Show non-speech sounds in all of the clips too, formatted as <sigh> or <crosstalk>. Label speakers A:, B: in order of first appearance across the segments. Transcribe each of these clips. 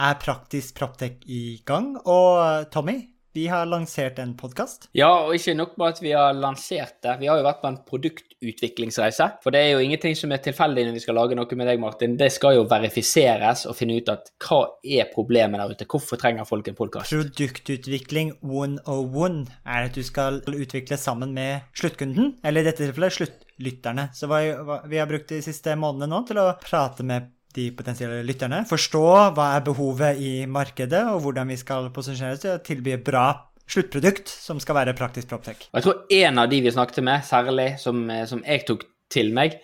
A: er Praktisk Proptech i gang. Og Tommy, vi har lansert en podkast.
B: Ja, og ikke nok med at vi har lansert det. Vi har jo vært på en produktutviklingsreise. For det er jo ingenting som er tilfeldig når vi skal lage noe med deg, Martin. Det skal jo verifiseres og finne ut at hva er problemet der ute. Hvorfor trenger folk en podkast?
A: Produktutvikling 101 er at du skal utvikle sammen med sluttkunden, eller i dette tilfellet sluttlytterne. Så vi har brukt de siste månedene nå til å prate med de potensielle lytterne, forstå hva er behovet i markedet, og hvordan vi skal posisjonere oss til å tilby bra sluttprodukt som skal være praktisk proptech.
B: Jeg tror en av de vi snakket med, særlig, som, eh, som jeg tok til meg,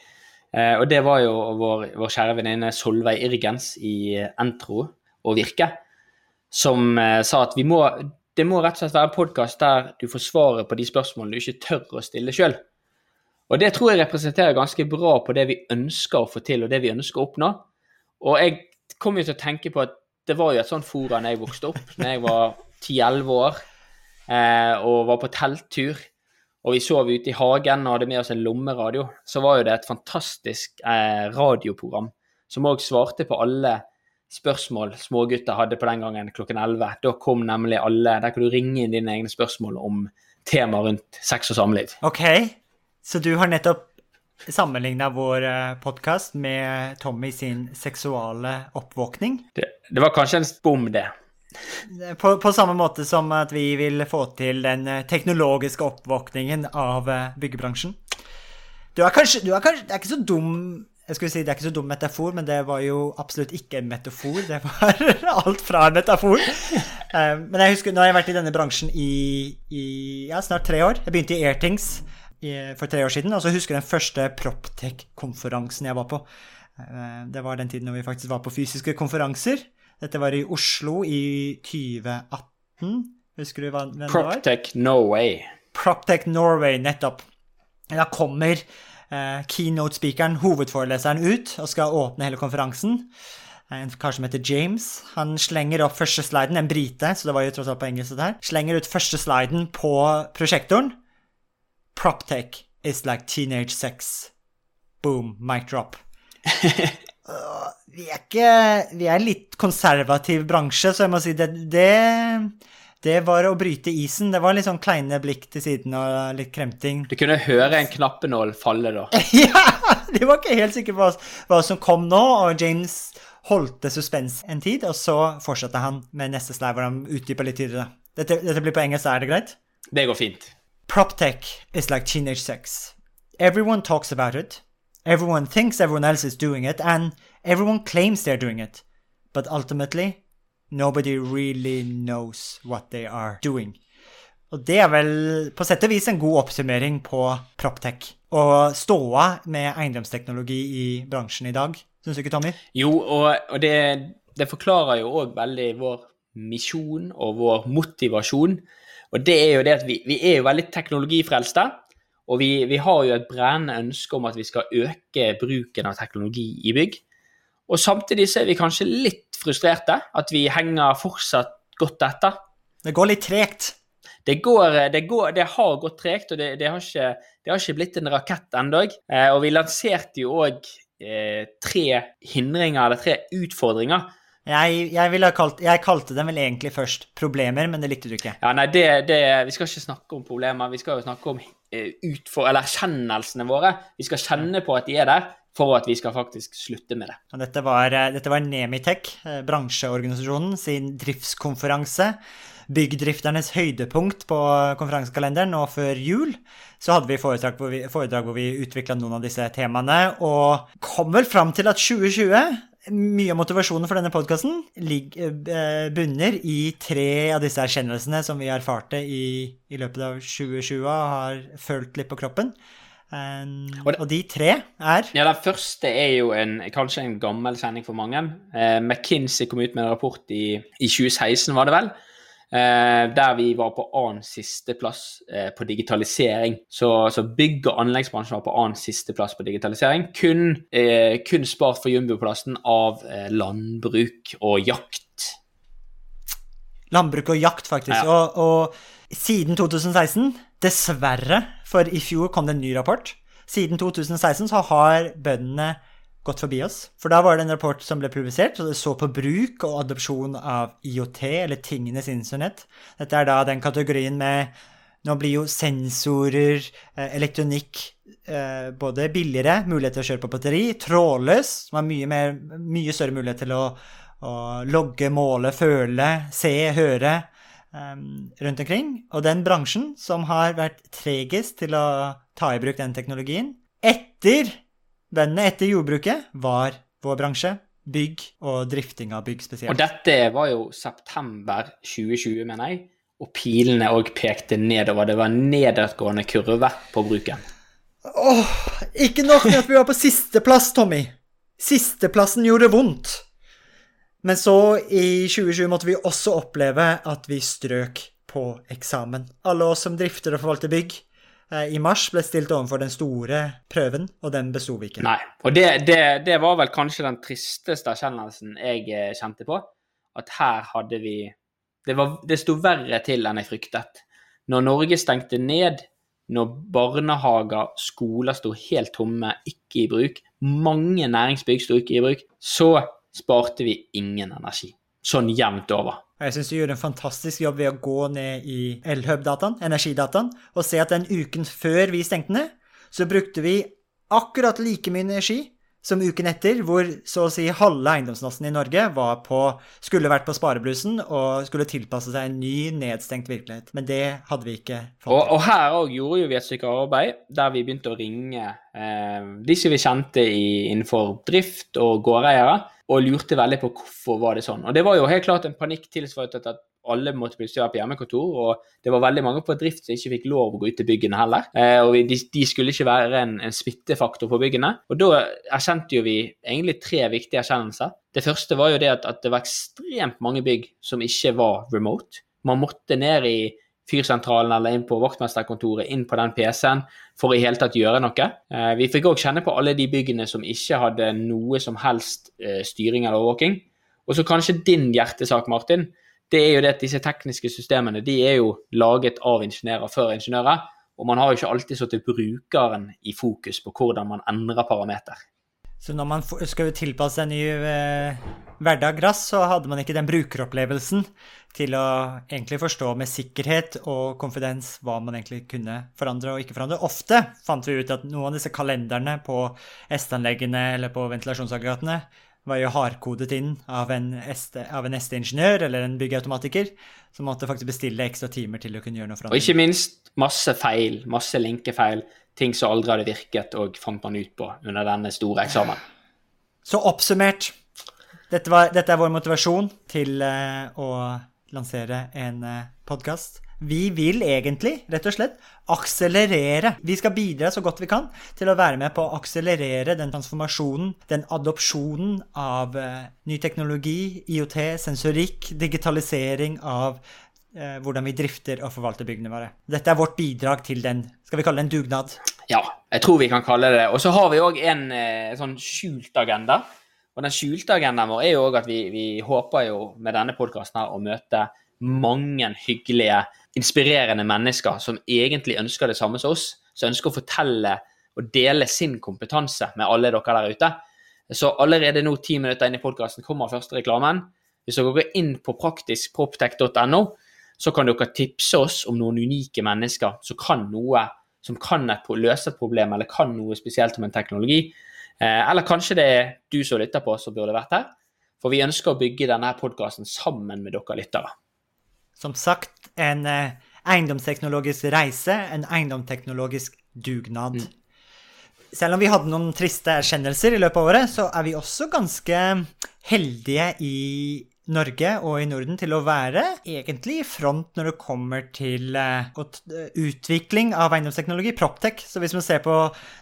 B: eh, og det var jo vår, vår kjære venninne Solveig Irgens i eh, Entro og Virke, som eh, sa at vi må, det må rett og slett være en podkast der du får svaret på de spørsmålene du ikke tør å stille sjøl. Og det tror jeg representerer ganske bra på det vi ønsker å få til, og det vi ønsker å oppnå. Og jeg kom jo til å tenke på at det var jo et sånt fora da jeg vokste opp, da jeg var 10-11 år eh, og var på telttur. Og vi sov ute i hagen og hadde med oss en lommeradio. Så var jo det et fantastisk eh, radioprogram som òg svarte på alle spørsmål smågutter hadde på den gangen klokken 11. Da kom nemlig alle Der kan du ringe inn dine egne spørsmål om tema rundt sex og samliv.
A: Ok, så du har nettopp sammenligna vår podkast med Tommy sin seksuale oppvåkning?
B: Det, det var kanskje en bom, det.
A: På, på, samme måte som at vi vil få til den teknologiske oppvåkningen av byggebransjen. Du er kanskje, du er kanskje Det er ikke så dum jeg skulle si Det er ikke så dum metafor, men det var jo absolutt ikke en metafor. Det var <laughs> alt fra en metafor. Men jeg husker, nå har jeg vært i denne bransjen i, i ja, snart tre år. Jeg begynte i Airthings for tre år siden, og så husker jeg den første Proptech-konferansen jeg var på. Det var den tiden når vi faktisk var på fysiske konferanser. Dette var i Oslo i 2018. Husker du hva det var?
B: Proptech Norway.
A: Proptech Norway, nettopp. Da kommer eh, keynote-speakeren, hovedforeleseren, ut og skal åpne hele konferansen. En kar som heter James. Han slenger opp første sliden, en brite, så det var jo tross alt på engelsk. Slenger ut første sliden på prosjektoren. Proptech is like teenage sex. Boom, mic drop. <laughs> uh, vi er ikke Vi er en litt konservativ bransje, så jeg må si det, det det var å bryte isen. Det var litt sånn kleine blikk til siden og litt kremting.
B: Du kunne høre en knappenål falle, da. <laughs>
A: ja! De var ikke helt sikre på hva, som kom nå, og James holdt det suspens en tid, og så fortsatte han med neste slide, hvor han utdypa litt tidligere. Dette, dette blir på engelsk, er det greit?
B: Det går fint.
A: PropTech is like teenage sex. Everyone talks about it. Everyone thinks everyone else is doing it, and everyone claims they're doing it. But ultimately, nobody really knows what they are doing. Og det er vel på sett og vis en god oppsummering på PropTech. Og ståa med eiendomsteknologi i bransjen i dag. Syns du ikke, Tommy?
B: Jo, og, og det, det, forklarer jo òg veldig vår misjon og vår motivasjon. Og det er jo det at vi, vi er jo veldig teknologifrelste. Og vi, vi, har jo et brennende ønske om at vi skal øke bruken av teknologi i bygg. Og samtidig så er vi kanskje litt frustrerte, at vi henger fortsatt godt etter.
A: Det går litt tregt?
B: Det, går, det, går, det har gått tregt, og det, det, har ikke, det har ikke blitt en rakett ennå. Eh, og vi lanserte jo òg eh, tre hindringer, eller tre utfordringer.
A: Jeg, jeg, kalt, jeg, kalte dem vel egentlig først problemer, men det likte du ikke.
B: Ja, nei, Vi skal ikke snakke om problemer, vi skal jo snakke om eh, utfor, eller erkjennelsene våre. Vi skal kjenne på at de er der, for at vi skal faktisk slutte med det.
A: Og dette var, dette var Nemitech, bransjeorganisasjonen, sin driftskonferanse. Byggdrifternes høydepunkt på konferansekalenderen nå før jul. Så hadde vi foredrag hvor vi, foredrag hvor vi utvikla noen av disse temaene, og kom vel fram til at 2020 mye av motivasjonen for denne podkasten bunner i tre av disse erkjennelsene som vi erfarte i, i løpet av 2020 og har følt litt på kroppen. Um, og, det, og, de tre er
B: Ja, Den første er jo en, kanskje en gammel sending for mange. Eh, McKinsey kom ut med en rapport i, i 2016, var det vel, Eh, der vi var på annen sisteplass eh, på digitalisering. Så, så, bygg- og anleggsbransjen var på annen sisteplass på digitalisering. Kun, eh, kun spart for jumboplassen av eh, landbruk og jakt.
A: Landbruk og jakt, faktisk. Ja. Og, og siden 2016, dessverre, for i fjor kom det en ny rapport, siden 2016 så har bøndene gått forbi oss. For da var det en rapport som ble publisert, og det så på bruk og adopsjon av IOT, eller tingenes internett. Dette er da den kategorien med Nå blir jo sensorer, eh, elektronikk eh, både billigere, mulighet til å kjøre på batteri, trådløs, som har mye, mer, mye større mulighet til å, å, logge, måle, føle, se, høre um, rundt omkring. Og den bransjen som har vært tregest til å ta i bruk den teknologien, etter Bøndene etter jordbruket var vår bransje. Bygg og drifting av bygg spesielt.
B: Og dette var jo september 2020, mener jeg. Og pilene òg pekte nedover. Det var en nedadgående kurve på bruken.
A: Åh, ikke nok med at vi var på sisteplass, Tommy. Sisteplassen gjorde vondt. Men så, i 2020, måtte vi også oppleve at vi strøk på eksamen. Alle oss som drifter og forvalter bygg, i mars ble stilt overfor den store prøven, og den besto vi ikke.
B: Nei, og det, det, det, var vel kanskje den tristeste erkjennelsen jeg eh, kjente på. At her hadde vi Det, var, det sto verre til enn jeg fryktet. Når Norge stengte ned, når barnehager, skoler sto helt tomme, ikke i bruk, mange næringsbygg sto ikke i bruk, så sparte vi ingen energi. Sånn jevnt over.
A: Jeg syns du gjorde en fantastisk jobb ved å gå ned i Elhub-dataen, energidataen, og se at den uken før vi stengte ned, så brukte vi akkurat like mye energi som uken etter, hvor så å si halve eiendomsmassen i Norge på, skulle vært på spareblusen og skulle tilpasse seg en ny, nedstengt virkelighet. Men det hadde vi ikke
B: fått. Og, og her òg gjorde vi et stykke arbeid der vi begynte å ringe eh, som vi kjente i, innenfor drift og gårdeiere og lurte veldig på hvorfor var det sånn. Og det var jo helt klart en panikk tilsvaret at alle måtte plutselig være på hjemmekontor, og det var veldig mange på drift som ikke fikk lov å gå ut til byggene heller. Eh, og de, de, skulle ikke være en, en smittefaktor på byggene. Og da erkjente jo vi egentlig tre viktige erkjennelser. Det første var jo det at, at det var ekstremt mange bygg som ikke var remote. Man måtte ned i fyrsentralen eller inn på vaktmesterkontoret, inn på den PC-en, for i hele tatt gjøre noe. Eh, vi fikk òg kjenne på alle de byggene som ikke hadde noe som helst eh, styring eller overvåking. Og så kanskje din hjertesak, Martin. Det er jo det at disse tekniske systemene de er jo laget av ingeniører før ingeniører. Og man har jo ikke alltid satt brukeren i fokus på hvordan man endrer parameter.
A: Så når man skal tilpasse en ny eh, hverdag raskt, så hadde man ikke den brukeropplevelsen til å egentlig forstå med sikkerhet og konfidens hva man egentlig kunne forandre og ikke forandre. Ofte fant vi ut at noen av disse kalenderne på S-anleggene eller på ventilasjonsaggregatene var jo hardkodet inn av en ST-ingeniør eller en byggautomatiker, som måtte faktisk bestille ekstra timer til å kunne gjøre noe forandring.
B: Og ikke minst masse feil, masse linkefeil, ting som aldri hadde virket, og fant man ut på under denne store eksamen.
A: Så oppsummert, dette, var, dette er vår motivasjon til uh, å lansere en uh, eh, podkast vi vil egentlig, rett og slett, akselerere. Vi skal bidra så godt vi kan til å være med på å akselerere den transformasjonen, den adopsjonen av uh, ny teknologi, IOT, sensorikk, digitalisering av uh, hvordan vi drifter og forvalter byggene våre. Dette er vårt bidrag til den, skal vi kalle det en dugnad?
B: Ja, jeg tror vi kan kalle det det. Og så har vi òg en uh, sånn skjult agenda. Og den skjulte agendaen vår er jo òg at vi, vi håper jo med denne podkasten å møte mange hyggelige inspirerende mennesker som egentlig ønsker det samme som oss, som ønsker å fortelle og dele sin kompetanse med alle dere der ute. Så allerede nå, ti minutter inn i podkasten, kommer første reklamen. Hvis dere går inn på praktiskproptech.no, så kan dere tipse oss om noen unike mennesker som kan noe som kan et, løse et problem, eller kan noe spesielt om en teknologi. Eh, eller kanskje det er du som lytter på, som burde vært her. For vi ønsker å bygge denne podkasten sammen med dere lyttere.
A: Som sagt, en eh, eiendomsteknologisk reise, en eiendomsteknologisk dugnad. Mm. Selv om vi hadde noen triste erkjennelser i løpet av året, så er vi også ganske heldige i Norge og i Norden til å være egentlig i front når det kommer til uh, utvikling av eiendomsteknologi, Proptech. Så hvis man ser på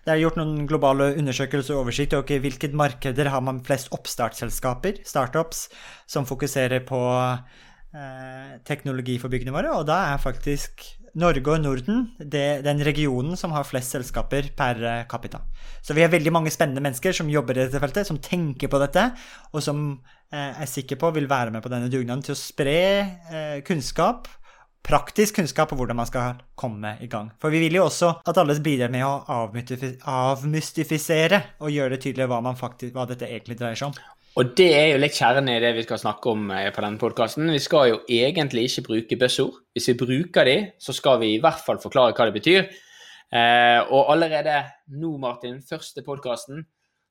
A: Det er gjort noen globale undersøkelser og oversikt over hvilke markeder har man flest oppstartsselskaper, startups, som fokuserer på eh, teknologi for byggene våre, og da er faktisk Norge og Norden det, den regionen som har flest selskaper per eh, capita. Så vi har veldig mange spennende mennesker som jobber i dette feltet, som tenker på dette, og som eh, er sikker på vil være med på denne dugnaden til å spre eh, kunnskap praktisk kunnskap om hvordan man skal komme i gang. For vi vil jo også at alle bidrar med å avmystifisere og gjøre det tydelig hva, faktisk, hva dette egentlig dreier seg om.
B: Og det er jo litt kjernen i det vi skal snakke om eh, på denne podkasten. Vi skal jo egentlig ikke bruke buzzord. Hvis vi bruker de, så skal vi i hvert fall forklare hva det betyr. Eh, og allerede nå, Martin, første podkasten,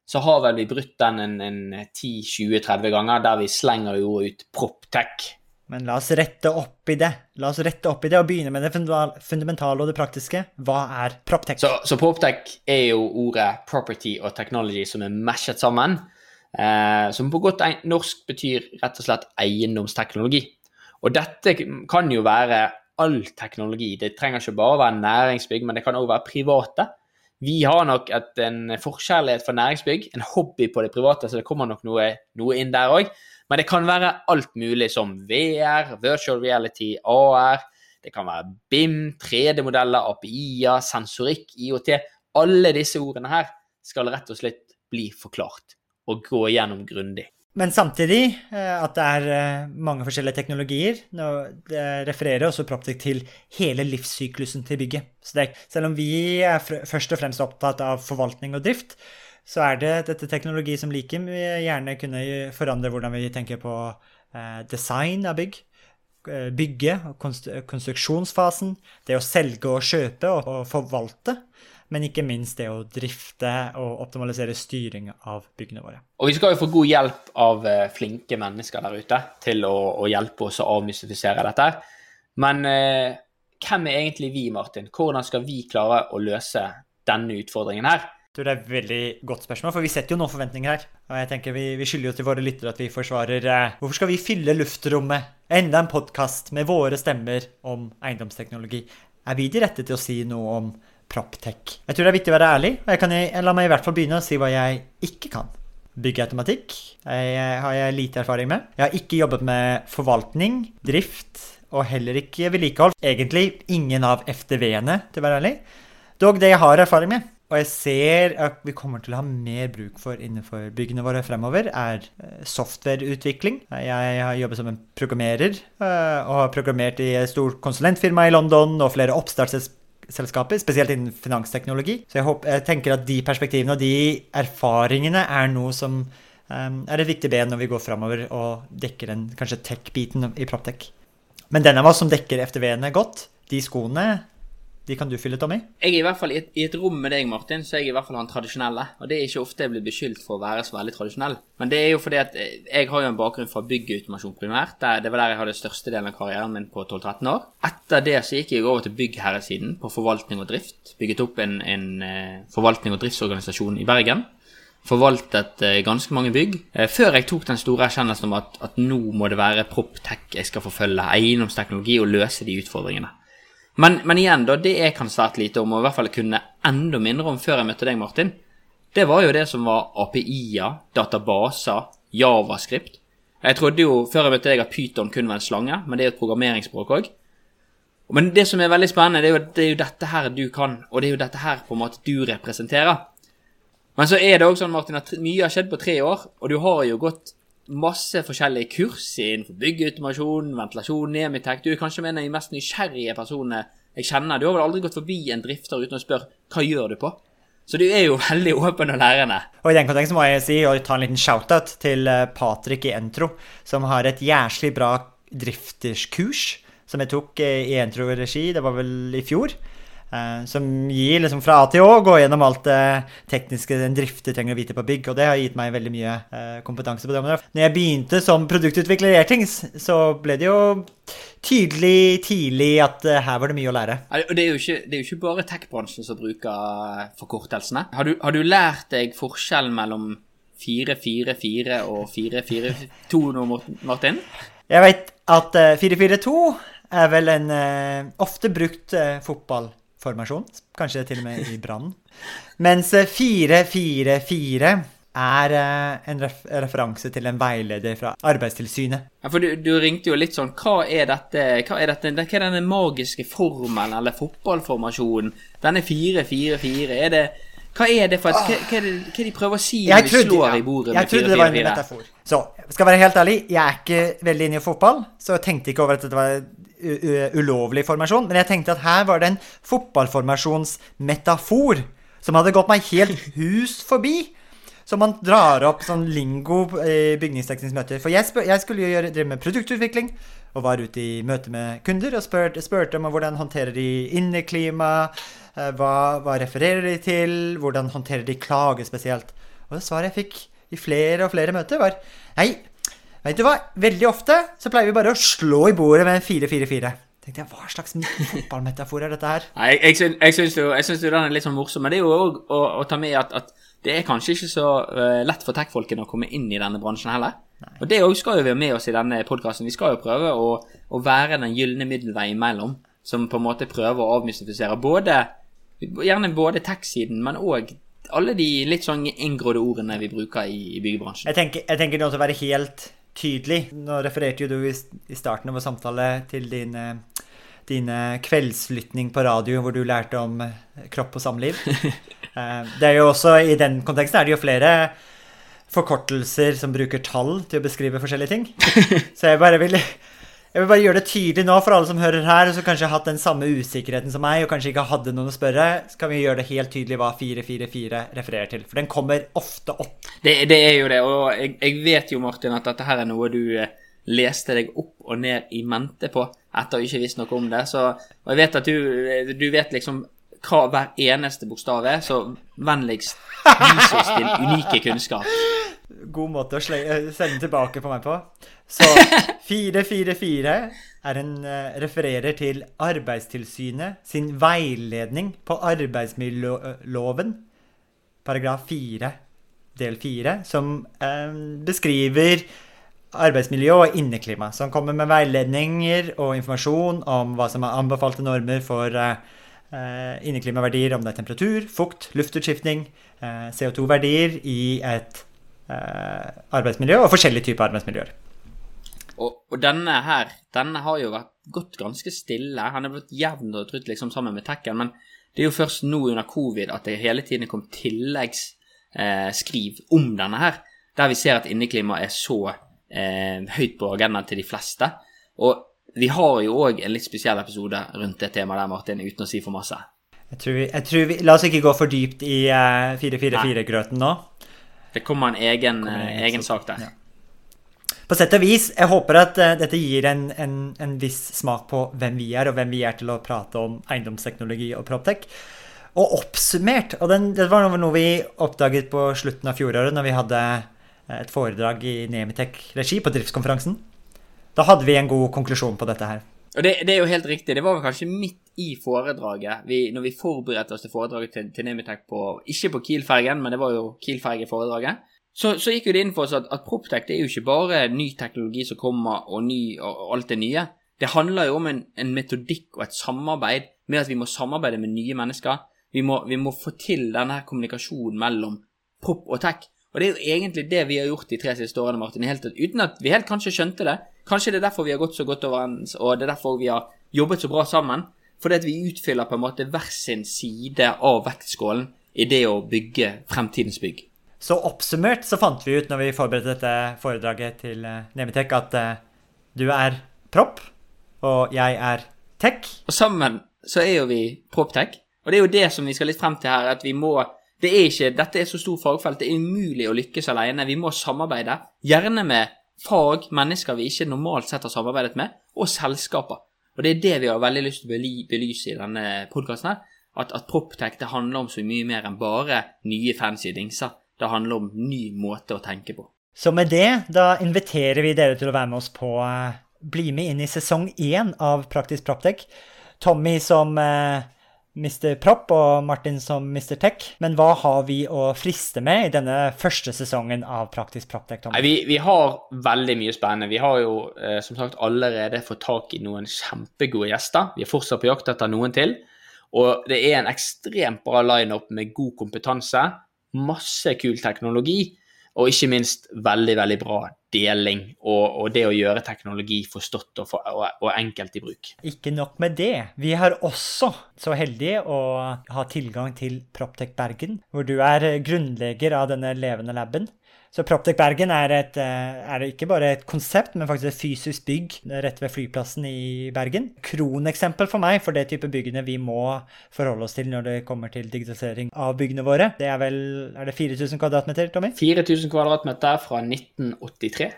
B: så har vel vi brutt den en, en 10-20-30 ganger, der vi slenger jo ut proptech.
A: Men la oss rette opp i det. La oss rette opp i det og begynne med det fundamentale og det praktiske. Hva er proptech?
B: Så, så proptech er jo ordet property og technology som er mashet sammen. Eh, som på godt norsk betyr rett og slett eiendomsteknologi. Og dette kan jo være all teknologi. Det trenger ikke bare å være næringsbygg, men det kan òg være private. Vi har nok et, en forkjærlighet for næringsbygg, en hobby på det private, så det kommer nok noe, noe inn der òg. Men det kan være alt mulig som VR, virtual reality, AR. Det kan være BIM, 3D-modeller, API-er, sensorikk, IOT. Alle disse ordene her skal rett og slett bli forklart og gå gjennom grundig.
A: Men samtidig eh, at det er eh, mange forskjellige teknologier. Det refererer også Proptech til hele livssyklusen til bygget. Det, selv om vi er først og fremst opptatt av forvaltning og drift, så er det dette teknologi som like gjerne kunne forandre hvordan vi tenker på eh, design av bygg. Bygge, konstruksjonsfasen, det å selge og kjøpe og forvalte men ikke minst det å drifte og optimalisere styring av byggene våre.
B: Og vi skal jo få god hjelp av eh, flinke mennesker der ute til å, å hjelpe oss å avmystifisere dette. Men eh, hvem er egentlig vi, Martin? Hvordan skal vi klare å løse denne utfordringen her?
A: Det er et veldig godt spørsmål, for vi setter jo noen forventninger her. Og jeg tenker Vi, vi skylder jo til våre lyttere at vi forsvarer eh, Hvorfor skal vi fylle luftrommet? Enda en podkast med våre stemmer om eiendomsteknologi. Er vi de rette til å si noe om proptech. Jeg tror det er viktig å være ærlig, og jeg kan, la meg i hvert fall begynne å si hva jeg ikke kan. Byggeautomatikk har jeg lite erfaring med. Jeg har ikke jobbet med forvaltning, drift og heller ikke vedlikehold. Egentlig ingen av FDV-ene, til å være ærlig. Dog det jeg har erfaring med, og jeg ser at vi kommer til å ha mer bruk for innenfor byggene våre fremover, er eh, softwareutvikling. Jeg har jobbet som en programmerer eh, og har programmert i et stort konsulentfirma i London og flere oppstartsselskaper selskaper, spesielt innen finansteknologi. Så jeg, håper, jeg, tenker at de perspektivene og de erfaringene er noe som um, er et viktig ben når vi går framover og dekker den kanskje tech-biten i Proptech. Men den av oss som dekker FTV-ene godt, de skoene de kan du fylle, Tommy?
B: Jeg er i hvert fall i et, rom med deg, Martin, så jeg er i hvert fall han tradisjonelle. Og det er ikke ofte jeg blir beskyldt for å være så veldig tradisjonell. Men det er jo fordi at eh, jeg har jo en bakgrunn fra byggautomasjon primært. Det var der jeg hadde største delen av karrieren min på 12-13 år. Etter det så gikk jeg over til byggherresiden på forvaltning og drift. Bygget opp en, en uh, forvaltning og driftsorganisasjon i Bergen. Forvaltet uh, ganske mange bygg. Før jeg tok den store erkjennelsen om at, at nå må det være proptech jeg skal forfølge. Eiendomsteknologi og løse de utfordringene. Men, men, igjen, da, det jeg kan svært lite om, og i hvert fall kunne enda mindre om før jeg møtte deg, Martin, det var jo det som var API-er, databaser, javascript. Jeg trodde jo før jeg møtte deg at Python kun var en slange, men det er jo et programmeringsspråk òg. Men det som er veldig spennende, det er, jo, det er jo dette her du kan, og det er jo dette her på en måte du representerer. Men så er det òg sånn, Martin, at mye har skjedd på tre år, og du har jo gått masse forskjellige kurs innenfor byggeautomasjon, ventilasjon, Nemitech. Du er kanskje en av de mest nysgjerrige personene jeg kjenner. Du har vel aldri gått forbi en drifter uten å spørre hva gjør du på? Så du er jo <laughs> veldig åpen og lærende.
A: Og i den konteksten må jeg si og ta en liten shout-out til eh, Patrick i Entro, som har et jæslig bra drifterskurs som jeg tok eh, i Entro-regi, det var vel i fjor. Eh, som gir liksom fra A til Å, gå gjennom alt det tekniske en drifter trenger å vite på bygg. Og det har gitt meg veldig mye eh, kompetanse på det området. Når jeg begynte som produktutvikler i Airtings, så ble det jo tydelig tidlig at uh, her var det mye å lære.
B: Det er jo ikke, er jo ikke bare tech-bransjen som bruker forkortelsene. Har du, har du lært deg forskjellen mellom 444 og 442 nå, Martin?
A: Jeg vet at uh, 442 er vel en ofte brukt fotball formasjon. Kanskje til og med i Brann. Mens 4-4-4, er eh, en ref referanse til en veileder fra Arbeidstilsynet.
B: Ja, for du, du, ringte jo litt sånn Hva er dette? Hva er, dette, hva er denne magiske formelen, eller fotballformasjonen? Denne 4-4-4, er det hva er det for et, hva, hva, er det, hva de prøver å si når de slår ja, i bordet
A: med 4-4-4? Jeg trodde det var en metafor. Så, skal være helt ærlig, jeg er ikke veldig inne i fotball, så jeg tenkte ikke over at dette var ulovlig formasjon, men jeg tenkte at her var det en fotballformasjonsmetafor som hadde gått meg helt hus forbi. Så man drar opp sånn lingo i bygningstekniske møter. For jeg, spør, jeg skulle jo gjøre, drive med produktutvikling, og var ute i møte med kunder og spurte, spurte om hvordan håndterer de inneklima, eh, hva, hva, refererer de til, hvordan håndterer de klage spesielt. Og det svaret jeg fikk i flere og flere møter, var nei, vet du hva, veldig ofte så pleier vi bare å slå i bordet med en 4-4-4 tenkte jeg, Hva slags <laughs> fotballmetafor er dette her?
B: Nei, Jeg, jeg, jeg syns jo, jo, den er litt sånn morsom, men det er jo òg å, å, ta med at, at, det er kanskje ikke så uh, lett for tech-folkene å komme inn i denne bransjen heller. Nei. Og det òg skal jo være med oss i denne podkasten. Vi skal jo prøve å, å være den gylne middelvei imellom, som på en måte prøver å avmystifisere både gjerne både tech-siden, men òg alle de litt sånn inngrodde ordene vi bruker i, i byggebransjen.
A: Jeg tenker, jeg tenker det å være helt tydelig. Nå refererte jo du i, starten av vår samtale til din din kveldslytning på radio hvor du lærte om eh, kropp og samliv. <laughs> Eh, det er jo også, I den konteksten er det jo flere forkortelser som bruker tall til å beskrive forskjellige ting. <laughs> Så jeg bare vil, jeg vil bare gjøre det tydelig nå for alle som hører her, og som kanskje har hatt den samme usikkerheten som meg, og kanskje ikke hadde noen å spørre, så kan vi gjøre det helt tydelig hva 444 refererer til. For den kommer ofte opp.
B: Det, det er jo det, og jeg, jeg, vet jo, Martin, at dette her er noe du eh, leste deg opp og ned i mente på etter å ikke visst noe om det. Så, og jeg vet at du, du vet liksom hva hver eneste bokstav er, så vennligst vis oss din unike kunnskap.
A: God måte å sende tilbake på meg på. Så <laughs> 444 er en, uh, refererer til Arbeidstilsynet sin veiledning på arbeidsmiljøloven, paragraf 4, del 4, som uh, beskriver arbeidsmiljø og inneklima, som kommer med veiledninger og informasjon om hva som er anbefalte normer for uh, inneklimaverdier, om det er temperatur, fukt, luftutskiftning, eh, CO2-verdier i et uh, arbeidsmiljø og forskjellige typer arbeidsmiljøer.
B: Og, og, denne her, denne har jo vært gått ganske stille. Han er blitt jevn og trutt liksom sammen med tekken, men det er jo først nå under covid at det hele tiden kom tilleggsskriv om denne her, der vi ser at inneklima er så eh, høyt på agendaen til de fleste. Og vi har jo òg en litt spesiell episode rundt det temaet der, Martin, uten å si for masse.
A: Jeg tror vi, jeg tror vi La oss ikke gå for dypt i uh, eh, 444-grøten nå.
B: Det kommer en egen, kommer en egen, egen sak der. Ja.
A: På sett og vis, jeg håper at uh, dette gir en, en, en, viss smak på hvem vi er, og hvem vi er til å prate om eiendomsteknologi og Proptech. Og oppsummert, og den, det var noe vi oppdaget på slutten av fjoråret, når vi hadde et foredrag i Nemitech-regi på driftskonferansen. Da hadde vi en god konklusjon på dette her.
B: Og det, det, er jo helt riktig. Det var kanskje midt i foredraget, vi, når vi forberedte oss til foredraget til, til Nemitech på Ikke på Kiel-fergen, men det var jo Kiel-fergeforedraget. Så, så gikk jo det inn for oss at, at Proptech det er jo ikke bare ny teknologi som kommer, og, ny, og alt det nye. Det handler jo om en, en, metodikk og et samarbeid med at vi må samarbeide med nye mennesker. Vi må, vi må få til denne kommunikasjonen mellom prop og tech. Og det er jo egentlig det vi har gjort de tre siste årene, Martin, helt, uten at vi helt kanskje skjønte det. Kanskje det er derfor vi har gått så godt overens, og det er derfor vi har jobbet så bra sammen. Fordi at vi utfyller på en måte hver sin side av vektskålen i det å bygge fremtidens bygg.
A: Så oppsummert så fant vi ut når vi forberedte dette foredraget til Nemitek, at uh, du er propp, og jeg er tech.
B: Og sammen så er jo vi proptech. Og det er jo det som vi skal litt frem til her, at vi må det er ikke, dette er så stort fagfelt, det er umulig å lykkes alene. Vi må samarbeide, gjerne med fag, mennesker vi ikke normalt sett har samarbeidet med, og selskaper. Og det er det vi har veldig lyst til å belyse i denne podkasten her. At, at Proptech det handler om så mye mer enn bare nye fancy dingser. Det handler om ny måte å tenke på.
A: Så med det, da inviterer vi dere til å være med oss på uh, Bli med inn i sesong én av Praktisk Proptech. Tommy som uh, Mr. Propp og Martin som Mr. Tech. Men hva har vi å friste med i denne første sesongen av Praktisk Proptech?
B: Vi, vi, har veldig mye spennende. Vi har jo eh, som sagt allerede fått tak i noen kjempegode gjester. Vi er fortsatt på jakt etter noen til. Og det er en ekstremt bra lineup med god kompetanse. Masse kul teknologi. Og ikke minst veldig, veldig bra deling og, og det å gjøre teknologi forstått og, for, og, og, enkelt i bruk.
A: Ikke nok med det. Vi er også så heldige å ha tilgang til Proptech Bergen, hvor du er grunnlegger av denne levende laben. Så Proptech Bergen er, et, eh, er, ikke bare et konsept, men faktisk et fysisk bygg rett ved flyplassen i Bergen. Kroneksempel for meg for det type byggene vi må forholde oss til når det kommer til digitalisering av byggene våre. Det er vel er det 4000 kvadratmeter, Tommy?
B: 4000 kvadratmeter fra 1983.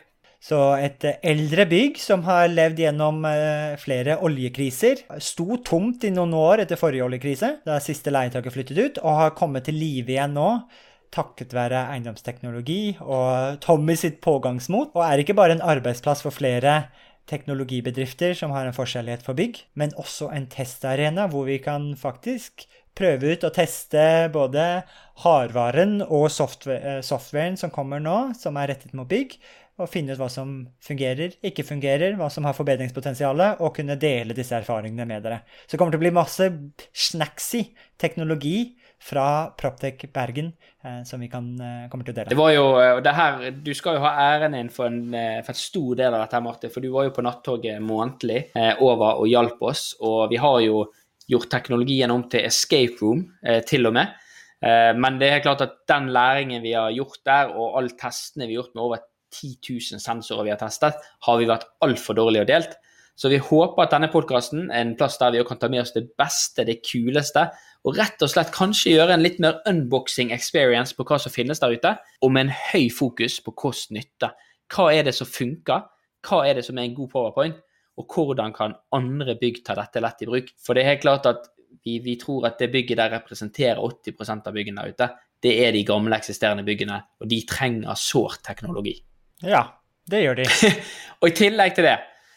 A: Så et eldre bygg som har levd gjennom eh, flere oljekriser. Sto tomt i noen år etter forrige oljekrise, da siste leietaker flyttet ut, og har kommet til live igjen nå takket være eiendomsteknologi og Tommy sitt pågangsmot, og er ikke bare en arbeidsplass for flere teknologibedrifter som har en forskjellighet for bygg, men også en testarena hvor vi kan faktisk prøve ut og teste både hardvaren og software, eh, softwaren som kommer nå, som er rettet mot bygg, og finne ut hva som fungerer, ikke fungerer, hva som har forbedringspotensial, og kunne dele disse erfaringene med dere. Så det kommer til å bli masse snacksy teknologi fra Proptech Bergen, eh, som vi kan, eh, kommer til å dele.
B: Det var jo, eh, det her, Du skal jo ha æren din for en, for en stor del av dette, Martin. For du var jo på nattoget månedlig over og hjalp oss. Og vi har jo gjort teknologien om til escape room, til og med. Men det er klart at den læringen vi har gjort der, og alle testene vi har gjort med over 10 000 sensorer vi har testet, har vi vært altfor dårlige og delt. Så vi håper at denne podkasten er en plass der vi kan ta med oss det beste, det kuleste, og rett og slett kanskje gjøre en litt mer unboxing experience på hva som finnes der ute, og med en høy fokus på kost-nytte. Hva er det som funker? Hva er det som er en god powerpoint? Og hvordan kan andre bygg ta dette lett i bruk? For det er helt klart at vi, vi tror at det bygget der representerer 80% av byggene der ute. Det er de gamle, eksisterende byggene, og de trenger sårt teknologi.
A: Ja, det gjør de. <laughs>
B: og i tillegg til det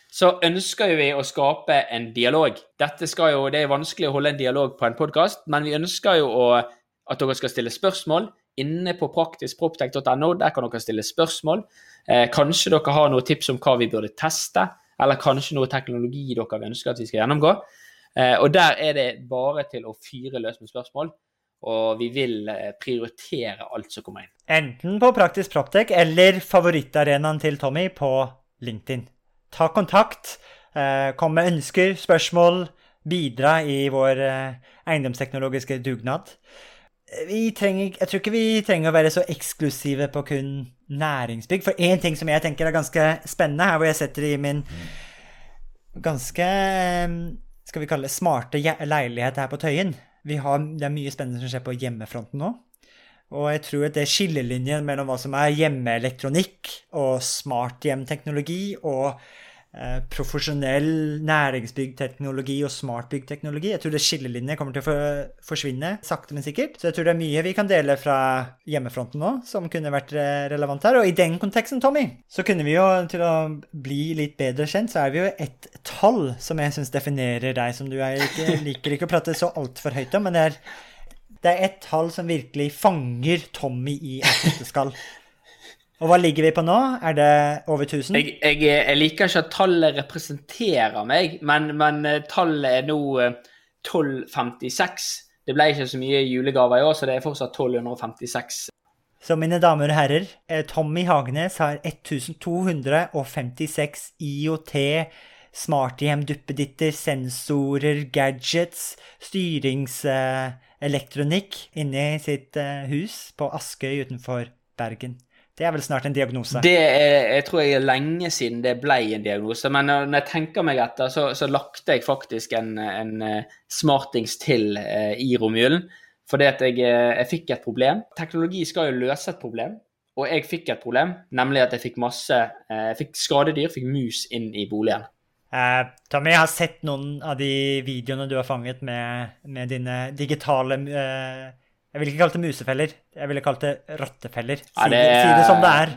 B: så ønsker vi å skape en dialog. Dette skal jo, Det er vanskelig å holde en dialog på en podkast, men vi ønsker jo å, at dere skal stille spørsmål. Inne på praktiskproptech.no der kan dere stille spørsmål. Eh, kanskje dere har noen tips om hva vi burde teste, eller kanskje noe teknologi dere ønsker at vi skal gjennomgå. Eh, og Der er det bare til å fyre løs med spørsmål. Og vi vil eh, prioritere alt som kommer inn.
A: Enten på Praktisk Proptech eller favorittarenaen til Tommy på LinkedIn ta kontakt. Eh, kom med ønsker, spørsmål, bidra i vår eh, eiendomsteknologiske dugnad. Trenger, jeg tror ikke vi trenger å være så eksklusive på kun næringsbygg. For én ting som jeg tenker er ganske spennende, her hvor jeg setter i min ganske skal vi kalle det smarte leilighet her på Tøyen. Har, det er mye spennende som skjer på hjemmefronten nå. Og jeg tror at det skillelinjen mellom hva som er hjemmeelektronikk og smarthjemteknologi og eh, profesjonell næringsbyggteknologi og smartbyggteknologi Jeg tror det skillelinjen kommer til å forsvinne sakte, men sikkert. Så jeg tror det er mye vi kan dele fra hjemmefronten nå som kunne vært eh, relevant her. Og i den konteksten, Tommy, så kunne vi jo, til å bli litt bedre kjent, så er vi jo et tall som jeg syns definerer deg, som du er Jeg liker ikke å prate så altfor høyt om, men det er det er ett tall som virkelig fanger Tommy i et. Og hva ligger vi på nå? Er det over 1000?
B: Jeg, jeg, jeg liker ikke at tallet representerer meg, men, men eh, tallet er nå 1256. Eh, det ble ikke så mye julegaver i år, så det er fortsatt 1256.
A: Så mine damer og herrer, eh, Tommy Hagenes har 1256 IOT smarthjem, duppeditter, sensorer, gadgets, styringselektronikk uh, inne i sitt uh, hus på Askøy utenfor Bergen. Det er vel snart en diagnose?
B: Det er, jeg tror jeg er lenge siden det ble en diagnose. Men når jeg tenker meg etter, så, så lagte jeg faktisk en, en uh, smartings til i romjulen. Fordi at jeg, jeg fikk et problem. Teknologi skal jo løse et problem. Og jeg fikk et problem, nemlig at jeg fikk masse jeg fikk skadedyr, fikk mus inn i boligen.
A: Uh, Tommy, jeg har sett noen av de videoene du har fanget med, med dine digitale eh, Jeg ville ikke kalt det musefeller, jeg ville kalt det rottefeller. Si, ja, det, si det som det er.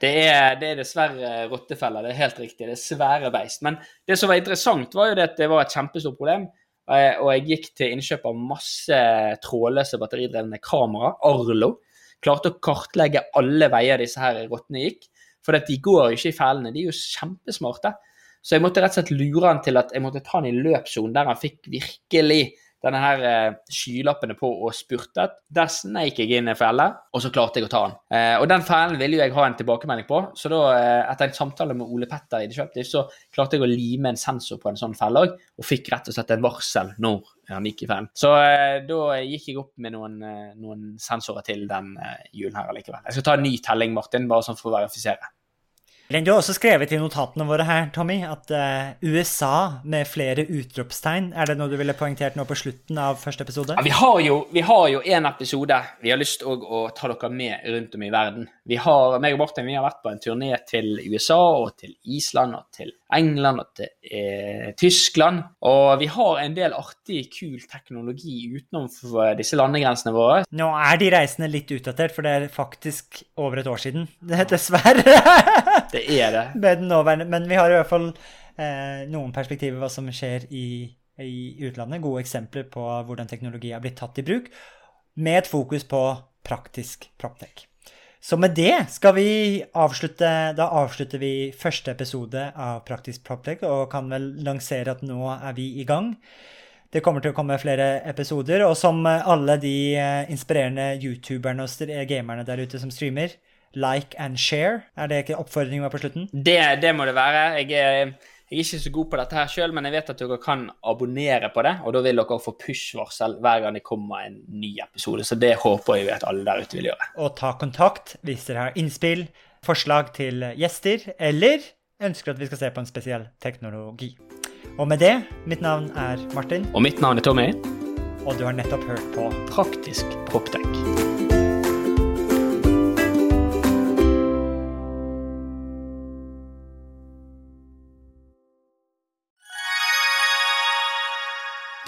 B: Det er, det er dessverre rottefeller, det er helt riktig. Det er svære beist. Men det som var interessant, var jo det at det var et kjempestort problem. Uh, og jeg gikk til innkjøp av masse trådløse batteridrevne kamera, Arlo. Klarte å kartlegge alle veier disse her rottene gikk. For de går jo ikke i fellene, de er jo kjempesmarte. Så jeg måtte rett og slett lure han til at jeg måtte ta han i løpssonen, der han fikk virkelig denne her eh, skylappene på og spurtet. Der sneik jeg inn en felle, og så klarte jeg å ta den. Eh, og den fellen ville jo jeg ha en tilbakemelding på, så da, eh, etter en samtale med Ole Petter i Disruptive, så klarte jeg å lime en sensor på en sånn felle òg, og fikk rett og slett en varsel når han gikk i fellen. Så da gikk jeg opp med noen, noen sensorer til den julen her allikevel. Jeg skal ta en ny telling, Martin, bare sånn for å verifisere.
A: Du har også skrevet i notatene våre her, Tommy, at uh, USA med flere utropstegn Er det noe du ville poengtert nå på slutten av første episode?
B: Ja, vi har jo vi en episode vi har lyst til å ta dere med rundt om i verden. Vi har, meg og Martin vi har vært på en turné til USA og til Island og til England og til Tyskland. Og vi har en del artig, kul teknologi utenom disse landegrensene våre.
A: Nå er de reisende litt utdatert, for det er faktisk over et år siden. Dessverre. <laughs>
B: Det er det.
A: Men vi har i hvert fall eh, noen perspektiver hva som skjer i, i, utlandet. Gode eksempler på hvordan teknologi har blitt tatt i bruk, med et fokus på praktisk proptech. Så med det skal vi avslutte Da avslutter vi første episode av Praktisk proptech og kan vel lansere at nå er vi i gang. Det kommer til å komme flere episoder, og som alle de eh, inspirerende youtuberne og gamerne der ute som streamer, like and share? Er det ikke oppfordringen på slutten?
B: Det, det, må det være. Jeg er, jeg er ikke så god på dette her sjøl, men jeg vet at dere kan abonnere på det. Og da vil dere få push-varsel hver gang det kommer en ny episode. Så det håper jeg at alle der ute vil gjøre.
A: Og ta kontakt hvis dere har innspill, forslag til gjester, eller ønsker at vi skal se på en spesiell teknologi. Og med det, mitt navn er Martin.
B: Og mitt navn er Tommy.
A: Og du har nettopp hørt på
B: Praktisk Proptech.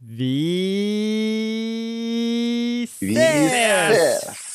A: Vi ses! Vi ses!